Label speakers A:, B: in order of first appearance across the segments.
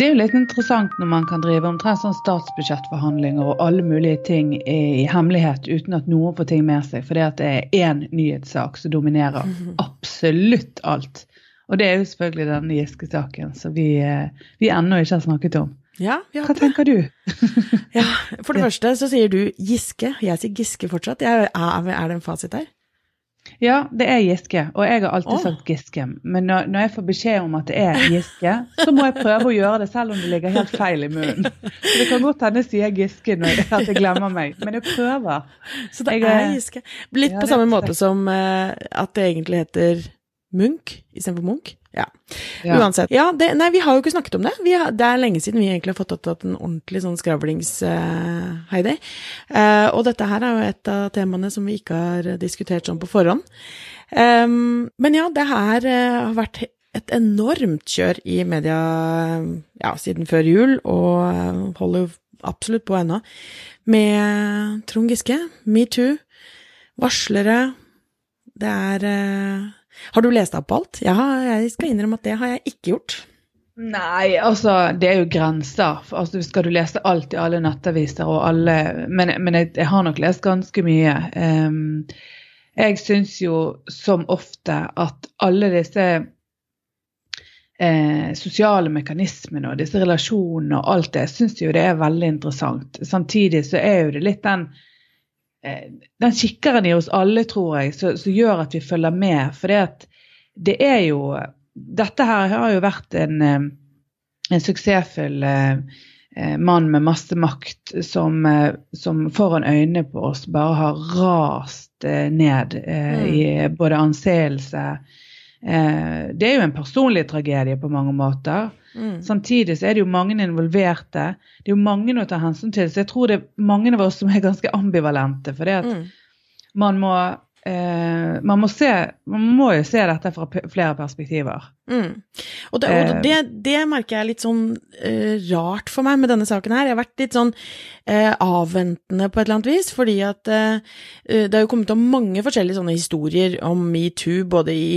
A: Det er jo litt interessant når man kan drive omtrent sånn statsbudsjettforhandlinger og alle mulige ting i hemmelighet uten at noen får ting med seg, fordi at det er én nyhetssak som dominerer absolutt alt. Og det er jo selvfølgelig den Giske-saken som vi, eh, vi ennå ikke har snakket om.
B: Ja,
A: Hva tenker du?
B: Ja, for det første så sier du Giske. Jeg sier Giske fortsatt. Jeg, er det en fasit her?
A: Ja, det er Giske, og jeg har alltid
B: oh.
A: sagt Giske. Men når, når jeg får beskjed om at det er Giske, så må jeg prøve å gjøre det selv om det ligger helt feil i munnen. Så det kan godt hende sier Giske når at jeg glemmer meg, men jeg prøver.
B: Så det
A: Jeg
B: er
A: er-
B: Giske. Litt
A: Ja,
B: på samme måte som uh, at det egentlig heter Munch istedenfor Munch. Ja.
A: Ja.
B: Uansett. Ja, det, nei, vi har jo ikke snakket om det. Vi har, det er lenge siden vi egentlig har fått tatt en ordentlig sånn skravlings-Heidi. Eh, og dette her er jo et av temaene som vi ikke har diskutert sånn på forhånd. Um, men ja, det her uh, har vært et enormt kjør i media ja, siden før jul, og eh, holder jo absolutt på ennå, med Trond Giske, metoo, varslere Det er eh, Har du lest opp på alt? Ja, jeg skal innrømme at det har jeg ikke gjort.
A: Nei, altså det er jo grenser. Altså, skal du lese alt i alle nettaviser og alle Men, men jeg, jeg har nok lest ganske mye. Um, jeg syns jo som ofte at alle disse eh, sosiale mekanismene og disse relasjonene og alt det, syns jo det er veldig interessant. Samtidig så er jo det litt den den kikkeren i oss alle, tror jeg, som gjør at vi følger med. For det, er jo Dette her har jo vært en, eh, en suksessfull eh, eh, mann med masse makt som, eh, som foran øynene på oss bare har rast eh, ned eh, i både anseelse eh, Det er jo en personlig tragedie på mange måter.
B: Mm.
A: Samtidig så er det jo mange involverte. Det er jo mange å ta hensyn til. Så jeg tror det er mange av oss som er ganske ambivalente. For det at
B: Mm.
A: man må eh, man, må se, man må jo se dette fra flere perspektiver.
B: Mm. Og, det, og
A: Eh.
B: det, det merker jeg litt sånn uh, rart for meg med denne saken her. Jeg har vært litt sånn uh, avventende på et eller annet vis, fordi at eh, det har jo kommet om mange forskjellige sånne historier om metoo, både i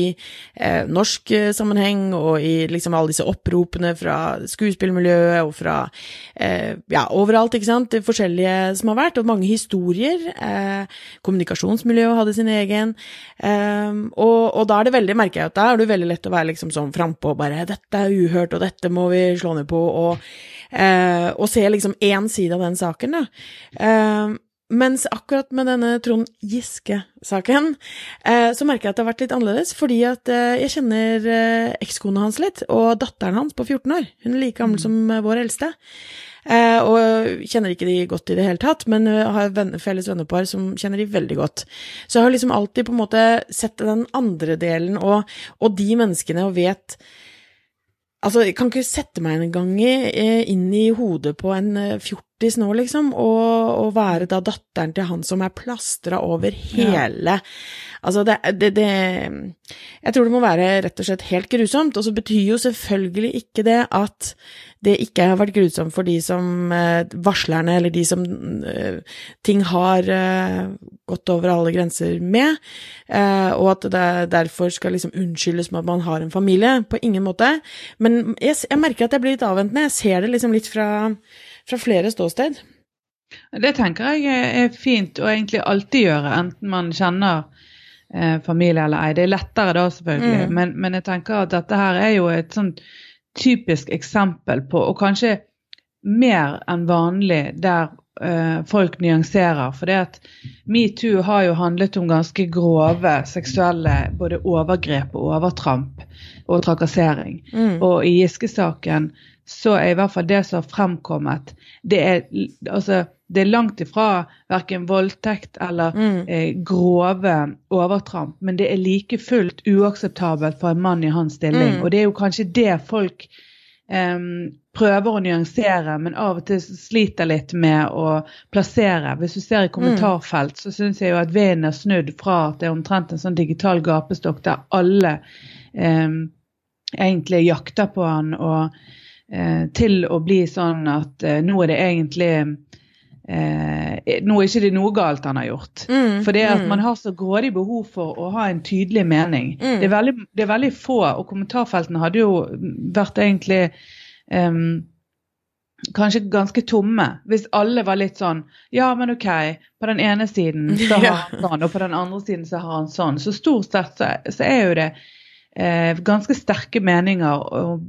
B: norsk sammenheng og i liksom alle disse oppropene fra skuespillmiljøet og fra ja, overalt, ikke sant, det forskjellige som har vært, og mange historier. Kommunikasjonsmiljøet hadde sin egen, og, og da er det veldig, merker jeg at da er det veldig lett å være liksom sånn frampå og bare 'dette er uhørt, og dette må vi slå ned på', og, eh, og se liksom én side av den saken, da. Eh, mens akkurat med denne Trond Giske-saken, eh, så merker jeg at det har vært litt annerledes, fordi at eh, jeg kjenner eh, ekskona hans litt, og datteren hans på 14 år. Hun er like gammel som eh, vår eldste. Eh, og kjenner ikke de godt i det hele tatt, men eh, har venner, felles vennepar som kjenner de veldig godt. Så jeg har liksom alltid på en måte sett den andre delen og, og de menneskene og vet Altså, jeg kan ikke sette meg engang eh, inn i hodet på en eh, fjortis nå, liksom, og, og være da datteren til han som er plastra over hele Altså, det, det, det Jeg tror det må være rett og slett helt grusomt, og så betyr jo selvfølgelig ikke det at det ikke har vært grusomt for de som eh, varslerne, eller de som eh, ting har eh, gått over alle grenser med, og at det derfor skal liksom unnskyldes med at man har en familie. På ingen måte. Men jeg, jeg merker at jeg blir litt avventende. Jeg ser det liksom litt fra, fra flere ståsted.
A: Det tenker jeg er- fint å egentlig alltid gjøre, enten man kjenner eh, familie eller ei. Det er lettere da, selvfølgelig.
B: Mm.
A: Men, men jeg tenker at dette her er jo et sånn typisk eksempel på, og kanskje mer enn vanlig, der eh, folk nyanserer. For det at metoo har jo handlet om ganske grove seksuelle både overgrep og overtramp og trakassering.
B: Mm.
A: Og i Giske-saken så er i hvert fall det som har fremkommet, det er, altså, det er langt ifra verken voldtekt eller
B: Mm.
A: eh, grove overtramp, men det er like fullt uakseptabelt for en mann i hans stilling.
B: Mm.
A: Og det er jo kanskje det folk eh, prøver å nyansere, men av og til sliter litt med å plassere. Hvis du ser i kommentarfelt, så syns jeg jo at vinden er snudd fra at det er omtrent en sånn digital gapestokk der alle eh, egentlig jakter på han, og til å bli sånn at eh, nå er det egentlig eh, Nå er ikke det noe galt han har gjort.
B: Mm,
A: For det at
B: mm.
A: man har så grådig behov for å ha en tydelig mening.
B: Mm.
A: Det, er veldig, det er veldig få, og kommentarfeltene hadde jo vært egentlig em, kanskje ganske tomme. Hvis alle var litt sånn Ja, men OK, på den ene siden så har han sånn, og på den andre siden så har han sånn. Så stort sett så, så er jo det eh, ganske sterke meninger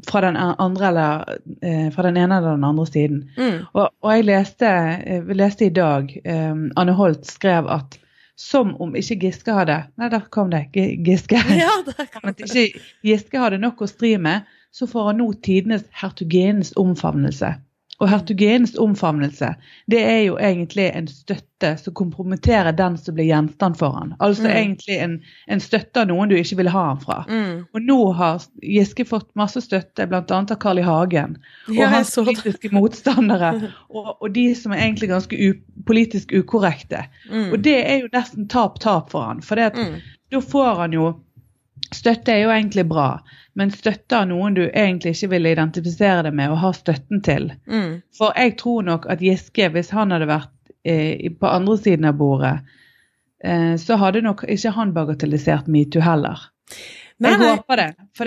A: fra den, andre eller, eh, fra den ene eller den andre siden.
B: Mm.
A: Og, og, jeg leste, jeg eh, leste i dag eh, Anne Holt skrev at som om ikke Giske hadde Nei, der kom det. Giske.
B: Ja, der kom
A: det. ikke Giske hadde nok å stri med, så får han nå tidenes hertugenens omfavnelse. Og hertugenens omfavnelse det er jo egentlig en støtte som kompromitterer den som blir gjenstand for han. Altså mm. egentlig en, en, støtte av noen du ikke vil ha han fra.
B: Mm.
A: Og nå har Giske fått masse støtte, bl.a. av Carl I. Hagen. Og
B: ja,
A: hans politiske motstandere. Og, og, de som er egentlig ganske u, politisk ukorrekte.
B: Mm.
A: Og det er jo nesten tap-tap for han. For
B: mm.
A: da får han jo Støtte er jo egentlig bra, men støtte av noen du egentlig ikke vil identifisere deg med og ha støtten til.
B: Mm.
A: For jeg tror nok at Giske, hvis han hadde vært eh, på andre siden av bordet, eh, så hadde nok ikke han bagatellisert metoo heller.
B: Nei,
A: jeg håper det. For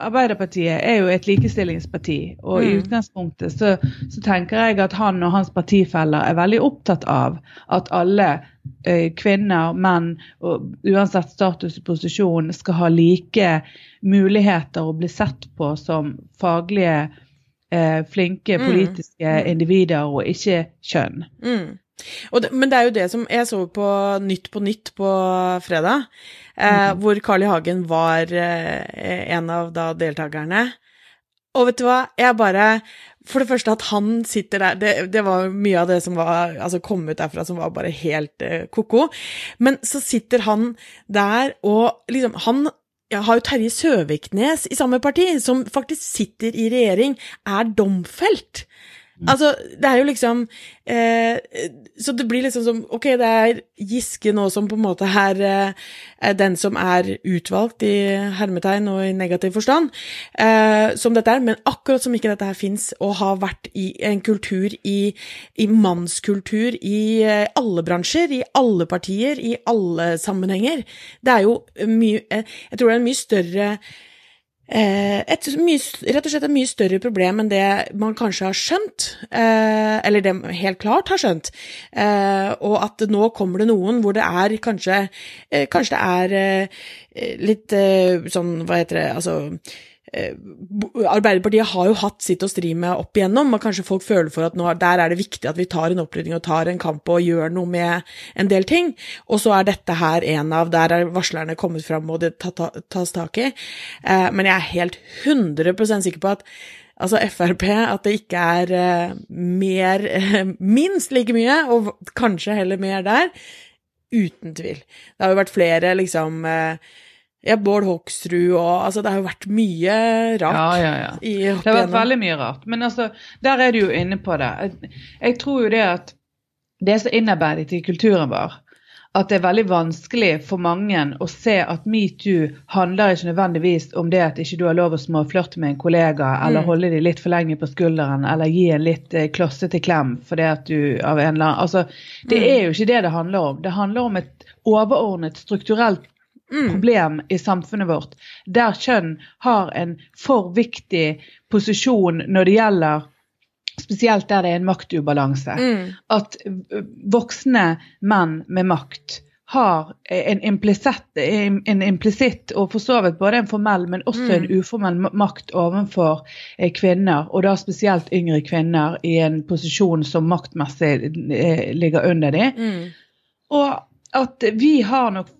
A: Arbeiderpartiet er jo et likestillingsparti. Og
B: Mm.
A: i utgangspunktet så, så tenker jeg at han og hans partifeller er veldig opptatt av at alle eh, kvinner, menn, og uansett status og posisjon, skal ha like muligheter og bli sett på som faglige, eh, flinke
B: Mm.
A: politiske
B: Mm.
A: individer, og ikke kjønn.
B: Mm. Det, men det er jo det som Jeg så på Nytt på Nytt på fredag, eh, hvor Carl I. Hagen var eh, en av da deltakerne. Og vet du hva, jeg bare For det første at han sitter der, det, det var mye av det som var altså kom ut derfra som var bare helt eh, ko-ko. Men så sitter han der og liksom Han jeg har jo Terje Søviknes i samme parti, som faktisk sitter i regjering, er domfelt. Altså, det er jo liksom eh, Så det blir liksom som Ok, det er Giske nå som på en måte er, eh, er den som er utvalgt i hermetegn og i negativ forstand, eh, som dette er, men akkurat som ikke dette her fins og har vært i en kultur i, i mannskultur i eh, alle bransjer, i alle partier, i alle sammenhenger. Det er jo mye eh, Jeg tror det er en mye større et mye, rett og slett et mye større problem enn det man kanskje har skjønt, eh, eller det man helt klart har skjønt, eh, og at nå kommer det noen hvor det er kanskje eh, Kanskje det er eh, litt eh, sånn, hva heter det, altså Arbeiderpartiet har jo hatt sitt å stri med opp igjennom, og kanskje folk føler for at nå, der er det viktig at vi tar en opprydding og tar en kamp og gjør noe med en del ting. Og så er dette her en av Der er varslerne kommet fram og det tas tak i. Eh, men jeg er helt 100% sikker på at altså Frp, at det ikke er eh, mer eh, Minst like mye, og kanskje heller mer der. Uten tvil. Det har jo vært flere, liksom eh, ja, Bård Hoksrud og Altså, det har jo vært mye rart.
A: Ja, ja, ja. Det har vært veldig mye rart. Men altså, der er du jo inne på det. Jeg tror jo det at det er så innarbeidet i kulturen vår at det er veldig vanskelig for mange å se at metoo handler ikke nødvendigvis om det at ikke du har lov å småflørte med en kollega, eller
B: Mm.
A: holde de litt for lenge på skulderen, eller gi en litt eh, klossete klem fordi at du av en eller annen Altså, det
B: Mm.
A: er jo ikke det det handler om. Det handler om et overordnet strukturelt
B: Mm.
A: problem i samfunnet vårt, der kjønn har en for viktig posisjon når det gjelder Spesielt der det er en maktubalanse.
B: Mm.
A: At voksne menn med makt har en implisitt, og for så vidt både en formell, men også
B: Mm.
A: en uformell makt overfor eh, kvinner, og da spesielt yngre kvinner i en posisjon som maktmessig eh, ligger under dem.
B: Mm.
A: Og at vi har nok eh,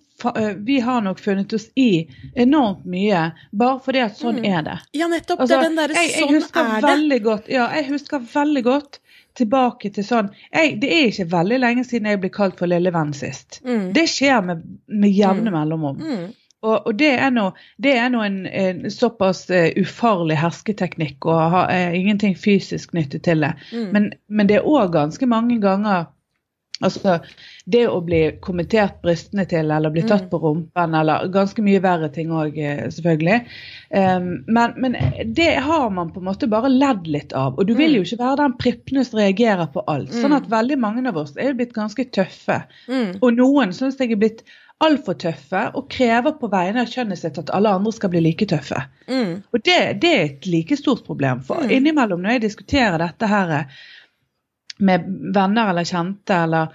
A: vi har nok funnet oss i enormt mye, bare fordi at sånn
B: Mm.
A: er det.
B: Ja, nettopp.
A: Altså,
B: det er den derre sånn
A: jeg
B: er det.
A: godt ja, jeg husker veldig godt tilbake til sånn jeg, Det er ikke veldig lenge siden jeg ble kalt for lille venn sist.
B: Mm.
A: Det skjer med, med jevne
B: Mm.
A: mellomrom.
B: Mm.
A: Og, og det er nå det er nå en, en såpass uh, ufarlig hersketeknikk og har uh, ingenting fysisk knyttet til det.
B: Mm.
A: Men, men det er òg ganske mange ganger Altså, det å bli kommentert brystene til, eller bli tatt
B: Mm.
A: på rumpen, eller ganske mye verre ting òg, selvfølgelig. Um, men, men det har man på en måte bare ledd litt av. Og du vil jo ikke være den prippende som reagerer på alt. Sånn at veldig mange av oss er jo blitt ganske tøffe.
B: Mm.
A: Og noen syns jeg er blitt altfor tøffe og krever på vegne av kjønnet sitt at alle andre skal bli like tøffe.
B: Mm.
A: Og det, det er et like stort problem. For
B: Mm.
A: innimellom når jeg diskuterer dette her med venner eller kjente, eller,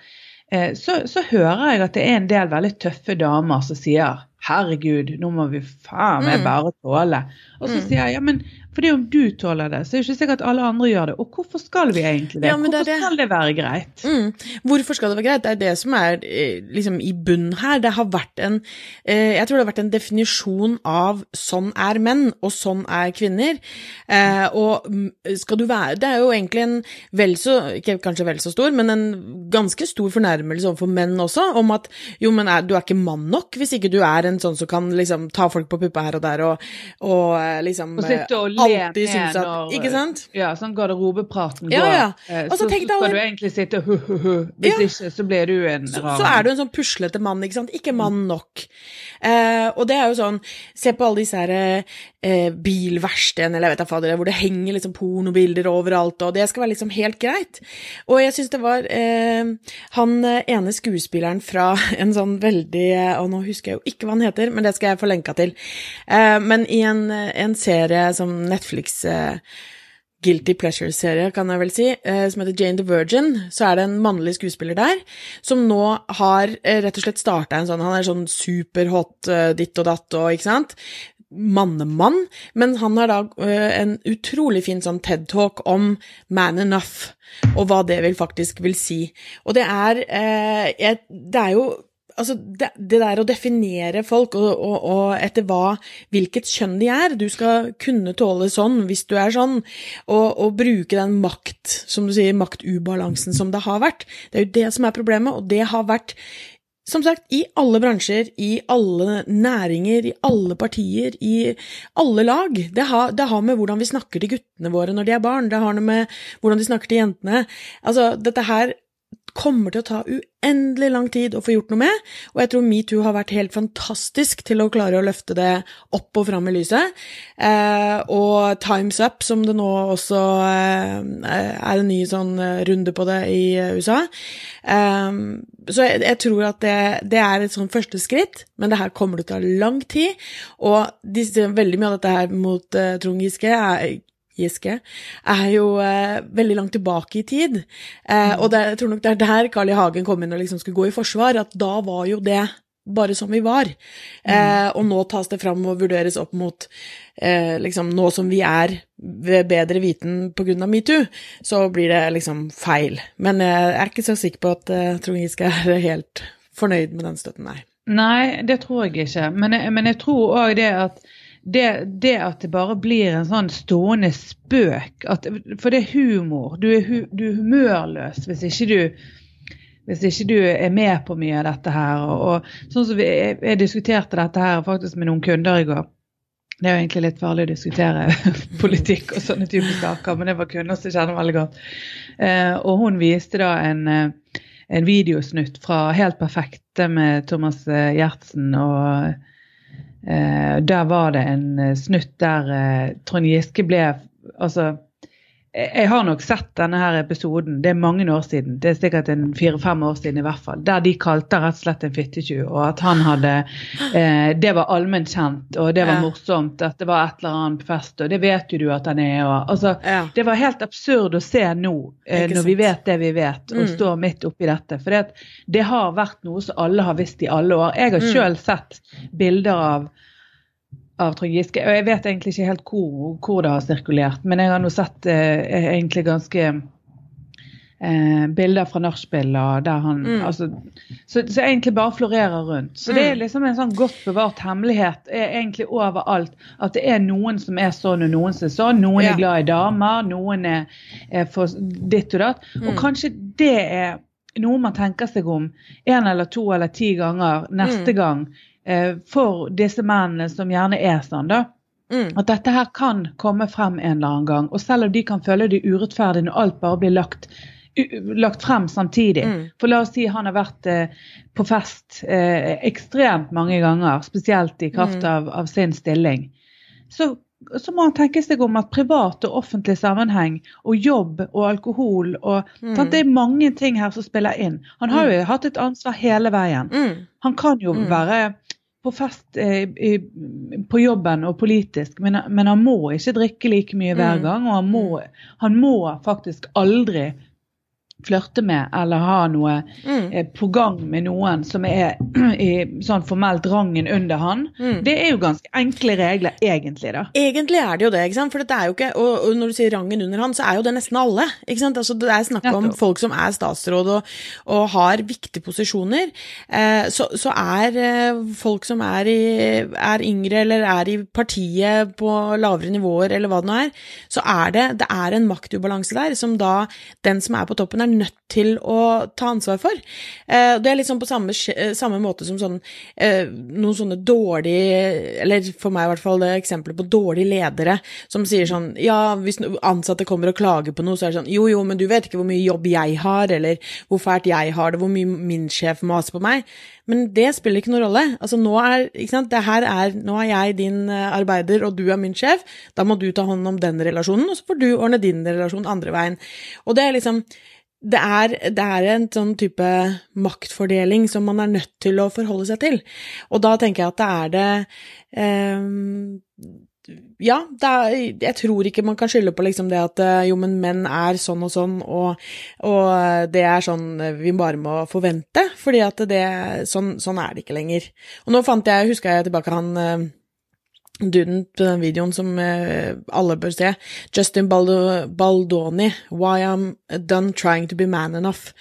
A: eh, så, så hører jeg at det er en del veldig tøffe damer som sier 'herregud, nå må vi faen meg
B: Mm.
A: bare tåle'. Og så
B: Mm.
A: sier jeg ja, men fordi om du tåler det, så er det ikke sikkert at alle andre gjør det. Og hvorfor skal vi egentlig det?
B: Ja, hvorfor det det.
A: skal det være greit?
B: Mm. Hvorfor skal det være greit? Det er det som er eh, liksom i bunnen her. Det har vært en eh, Jeg tror det har vært en definisjon av sånn er menn, og sånn er kvinner. Eh, og mm, skal du være Det er jo egentlig en vel så Ikke kanskje vel så stor, men en ganske stor fornærmelse overfor menn også, om at jo, men er, du er ikke mann nok hvis ikke du er en sånn som kan liksom ta folk på puppa her og der, og, og liksom
A: Og sitte og
B: alltid
A: med
B: synes at
A: når
B: Ikke sant?
A: Ja, sånn garderobepraten
B: Ja,
A: går.
B: ja.
A: Eh,
B: Og så
A: så, så skal
B: alle-
A: du egentlig sitte hu-hu-hu. Hvis
B: Ja.
A: ikke, så blir du en rar
B: så er du en sånn puslete mann, ikke sant? Ikke mann nok. Eh, og det er jo sånn, se på alle disse her eh, bilverkstedene, eller jeg vet da fader, hvor det henger liksom pornobilder overalt, og det skal være liksom helt greit. Og jeg syns det var eh, han eh, ene skuespilleren fra en sånn veldig eh, Og nå husker jeg jo ikke hva han heter, men det skal jeg få lenka til. Eh, men i en, eh, en serie som Netflix eh, Guilty Pleasure-serie, kan jeg vel si, eh, som heter Jane the Virgin, så er det en mannlig skuespiller der, som nå har eh, rett og slett starta en sånn Han er sånn superhot ditt og datt og, ikke sant? Mannemann, men han har da en utrolig fin sånn TED-talk om man enough, og hva det vil faktisk vil si. Og det er Det er jo Altså, det, det der å definere folk og, og, og etter hva, hvilket kjønn de er Du skal kunne tåle sånn hvis du er sånn, og, og bruke den makt, som du sier, maktubalansen som det har vært. Det er jo det som er problemet, og det har vært som sagt, i alle bransjer, i alle næringer, i alle partier, i alle lag. Det har, det har med hvordan vi snakker til guttene våre når de er barn, det har med hvordan de snakker til jentene. Altså, dette her kommer til å ta uendelig lang tid å få gjort noe med, og jeg tror metoo har vært helt fantastisk til å klare å løfte det opp og fram i lyset. Eh, og Times Up, som det nå også eh, er en ny sånn eh, runde på det i eh, USA. Eh, så jeg, jeg tror at det, det er et sånn første skritt, men det her kommer til å ta lang tid, og disse, veldig mye av dette her mot eh, Trond Giske er Giske, er jo eh, veldig langt tilbake i tid. Eh, Og det, jeg tror nok det er der Carl I. Hagen kom inn og liksom skulle gå i forsvar, at da var jo det bare som vi var. Eh, og nå tas det fram og vurderes opp mot eh, liksom nå som vi er ved bedre viten pga. metoo, så blir det liksom feil. Men jeg er ikke så sikker på at eh, Trond Giske er helt fornøyd med den støtten, nei.
A: Nei, det tror jeg ikke. Men men jeg tror òg det at det, det, at det bare blir en sånn stående spøk at, For det er humor. Du er, hu, du er humørløs hvis ikke du hvis ikke du er med på mye av dette her. Og, og sånn som vi, jeg, jeg diskuterte dette her faktisk med noen kunder i går. Det er jo egentlig litt farlig å diskutere politikk og sånne typer saker, men det var kunder som kjenner veldig godt. Eh, og hun viste da en, eh, en videosnutt fra Helt perfekte med Thomas eh, Gjertsen og der var det en eh, snutt der eh, Trond Giske ble Altså, jeg, jeg har nok sett denne her episoden, det er mange år siden, det er sikkert en fire-fem år siden i hvert fall, der de kalte rett og slett en fittetjuv, og at han hadde eh, Det var allment kjent, og det var
B: Ja.
A: morsomt, at det var et eller annet fest, og det vet jo du at han er, og altså
B: Ja.
A: det var helt absurd å se nå, eh,
B: når
A: når vi vet det vi vet, og
B: Mm.
A: står midt oppi dette. For det, det har vært noe som alle har visst i alle år. Jeg har
B: Mm.
A: selv sett bilder av, av Trygg Giske, og jeg vet egentlig ikke helt hvor, hvor det har sirkulert, men jeg har nå sett eh, egentlig ganske eh, bilder fra nachspiel og der han
B: Mm.
A: altså, så, så egentlig bare florerer rundt. Så det er
B: Mm.
A: liksom en sånn godt bevart hemmelighet er egentlig overalt. At det er noen som er sånn og noen som er sånn. Noen
B: Ja.
A: er glad i damer, noen er, er for ditt og datt. Og
B: Mm.
A: kanskje det er noe man tenker seg om en eller to eller ti ganger neste
B: Mm.
A: gang for disse mennene som gjerne er sånn, da.
B: Mm.
A: At dette her kan komme frem en eller annen gang. Og selv om de kan føle det urettferdig når alt bare blir lagt, lagt frem samtidig.
B: Mm.
A: For la oss si han har vært eh, på fest eh, ekstremt mange ganger, spesielt i kraft
B: Mm.
A: av, av sin stilling. Så så må han tenke seg om at privat og offentlig sammenheng og jobb og alkohol og
B: Mm.
A: Det er mange ting her som spiller inn. Han har jo hatt et ansvar hele veien.
B: Mm.
A: Han kan jo
B: Mm.
A: være på fest eh, i, på jobben og politisk, men, men han må ikke drikke like mye hver
B: Mm.
A: gang. Og han må, han må faktisk aldri flørte med eller ha noe
B: Mm.
A: eh, på gang med noen som er i sånn formelt rangen under han.
B: Mm.
A: Det er jo ganske enkle regler, egentlig, da.
B: Egentlig er det jo det, ikke sant? for det er jo ikke, og, og når du sier rangen under han, så er jo det nesten alle. ikke sant? Altså, det er snakk om folk som er statsråd og, og har viktige posisjoner. Eh, så, så er eh, folk som er, i, er yngre eller er i partiet på lavere nivåer, eller hva det nå er, så er det, det er en maktubalanse der som da den som er på toppen, er nødt til å ta ansvar for. Eh, det er liksom på samme, eh, samme måte som sånn, eh, noen sånne dårlige, eller for meg i hvert fall det eksempler på dårlige ledere, som sier sånn, ja, hvis ansatte kommer og klager på noe, så er det sånn, jo, jo, men du vet ikke hvor mye jobb jeg har, eller hvor fælt jeg har det, hvor mye min sjef maser på meg. Men det spiller ikke noen rolle. Altså nå er, ikke sant, det her er, nå er jeg din arbeider, og du er min sjef, da må du ta hånd om den relasjonen, og så får du ordne din relasjon andre veien. Og det er liksom, det er, det er en sånn type maktfordeling som man er nødt til å forholde seg til. Og da tenker jeg at det er det eh, Ja, det er, jeg tror ikke man kan skylde på liksom det at eh, jo, men menn er sånn og sånn, og, og det er sånn vi bare må forvente, fordi at det, sånn, sånn er det ikke lenger. Og nå fant jeg, huska jeg tilbake han eh, duden på den videoen som eh, alle bør se. Justin Baldo Baldoni, 'Why I'm Done Trying to Be Man Enough'.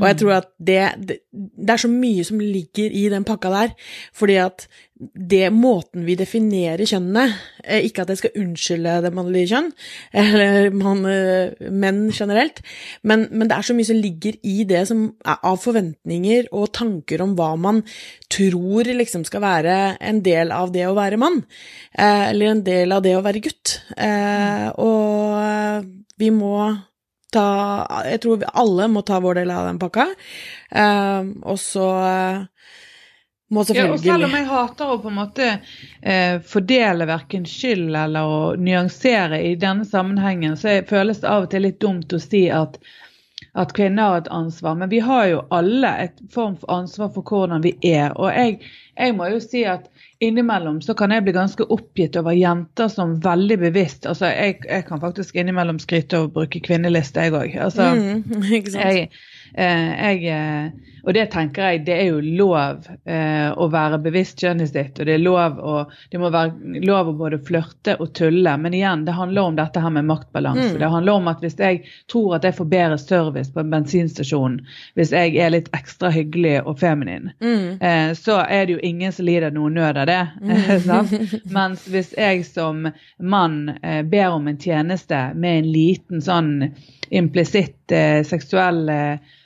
B: Og jeg tror at det, det Det er så mye som ligger i den pakka der, fordi at det måten vi definerer kjønnene eh, Ikke at jeg skal unnskylde det mannlige kjønn, eller man, eh, menn generelt, men, men det er så mye som ligger i det som er av forventninger og tanker om hva man tror liksom skal være en del av det å være mann, eh, eller en del av det å være gutt. Og vi må ta Jeg tror alle må ta vår del av den pakka, og så må
A: Ja, og selv om jeg hater å på en måte eh, fordele verken skyld eller å nyansere i denne sammenhengen, så føles det av og til litt dumt å si at, at kvinner har et ansvar. Men vi har jo alle et form for ansvar for hvordan vi er. Og jeg, jeg må jo si at innimellom så kan jeg bli ganske oppgitt over jenter som veldig bevisst Altså jeg, jeg kan faktisk innimellom skryte og bruke kvinneliste, jeg òg. Altså,
B: mm?
A: jeg, eh, jeg, eh, og det tenker jeg, det er jo lov eh, å være bevisst kjønnet sitt, og det er lov å, det må være lov å både flørte og tulle. Men igjen, det handler om dette her med maktbalanse.
B: Mm.
A: Det handler om at hvis jeg tror at jeg får bedre service på en bensinstasjon hvis jeg er litt ekstra hyggelig og feminin,
B: Mm.
A: eh, så er det jo ingen som lider noen nød av det. Mm. Mens hvis jeg som mann eh, ber om en tjeneste med en liten sånn implisitt eh, seksuell eh,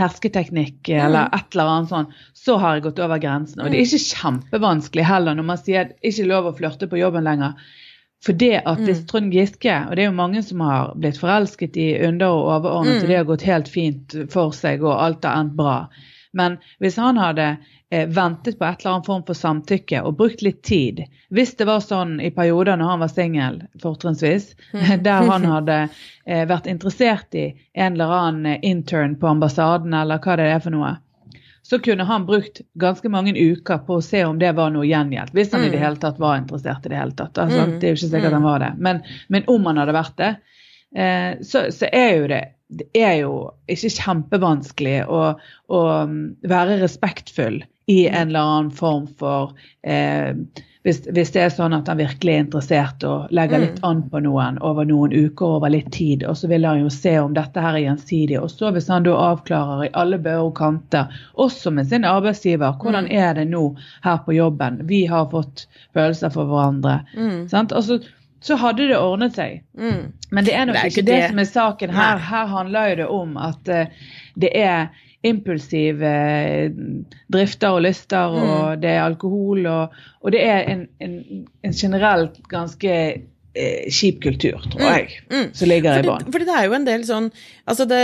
A: hersketeknikk eller et eller annet sånn, så har jeg gått over grensen. Og det er ikke kjempevanskelig heller når man sier at ikke lov å flørte på jobben lenger. For det at hvis Trond Giske, og det er jo mange som har blitt forelsket i under og overordnet, og det har gått helt fint for seg, og alt har endt bra. Men hvis han hadde eh, ventet på et eller annet form for samtykke og brukt litt tid, hvis det var sånn i perioder når han var singel, fortrinnsvis, der han hadde eh, vært interessert i en eller annen eh, intern på ambassaden eller hva det er for noe, så kunne han brukt ganske mange uker på å se om det var noe gjengjeldt. Hvis han i det hele tatt var interessert i det hele tatt. Altså, Det er jo ikke sikkert han var det. Men, men om han hadde vært det, eh, så, så er jo det det er jo ikke kjempevanskelig å, å mm, være respektfull i en eller annen form for eh, hvis, hvis det er sånn at han virkelig er interessert og legger litt an på noen over noen uker over litt tid, og så vil han jo se om dette her er gjensidig. Og så hvis han da avklarer i alle bøer og kanter, også med sin arbeidsgiver, hvordan er det nå her på jobben, vi har fått følelser for hverandre. Sant? Og så, hadde det ordnet seg.
B: Mm.
A: Men det er nok
B: Det er
A: ikke
B: ikke
A: det
B: det.
A: som er saken her.
B: Nei.
A: Her handler jo det om at uh, det er impulsive eh, drifter og lyster,
B: Mm.
A: og det er alkohol, og, og det er en, en, en generelt ganske eh, kjip kultur, tror jeg,
B: mm.
A: som ligger i bånn.
B: fordi det er jo en del sånn Altså, det,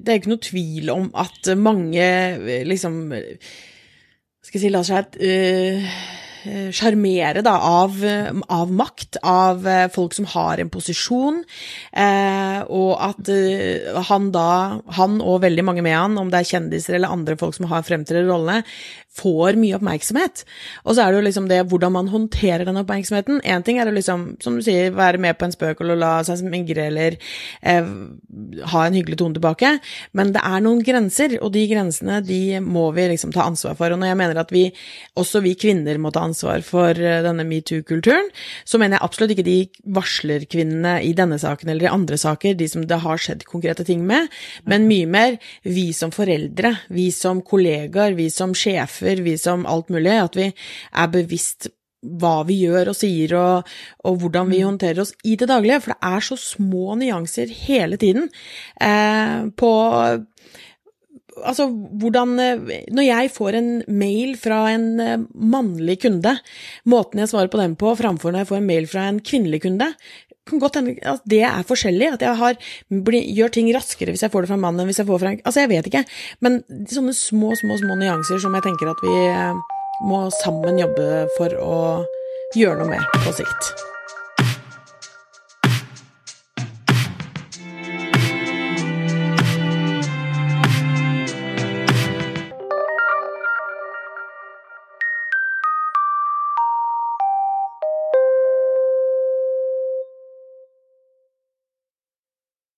B: det er ikke noe tvil om at mange eh, liksom Skal jeg si, lar seg eh, sjarmere av, av, makt, av folk som har en posisjon, eh, og at eh, han da, han og veldig mange med han, om det er kjendiser eller andre folk som har fremtredende rollene, får mye oppmerksomhet. Og så er det jo liksom det hvordan man håndterer den oppmerksomheten. Én ting er å liksom, som du sier, være med på en spøk eller la seg smigre eller eh, ha en hyggelig tone tilbake, men det er noen grenser, og de grensene de må vi liksom ta ansvar for. Og når jeg mener at vi, også vi kvinner må ta ansvar for eh, denne metoo-kulturen, så mener jeg absolutt ikke de varslerkvinnene i denne saken eller i andre saker, de som det har skjedd konkrete ting med, men mye mer vi som foreldre, vi som kollegaer, vi som sjefer sjefer, vi som alt mulig, at vi er bevisst hva vi gjør og sier, og, og, hvordan vi mm. håndterer oss i det daglige. For det er så små nyanser hele tiden eh, på Altså, hvordan Når jeg får en mail fra en eh, mannlig kunde, måten jeg svarer på den på, framfor når jeg får en mail fra en kvinnelig kunde, kan godt hende at det er forskjellig, at jeg har, gjør ting raskere hvis jeg får det fra mannen enn hvis jeg får fra Altså, jeg vet ikke, men sånne små, små, små nyanser som jeg tenker at vi eh, må sammen jobbe for å gjøre noe med på sikt.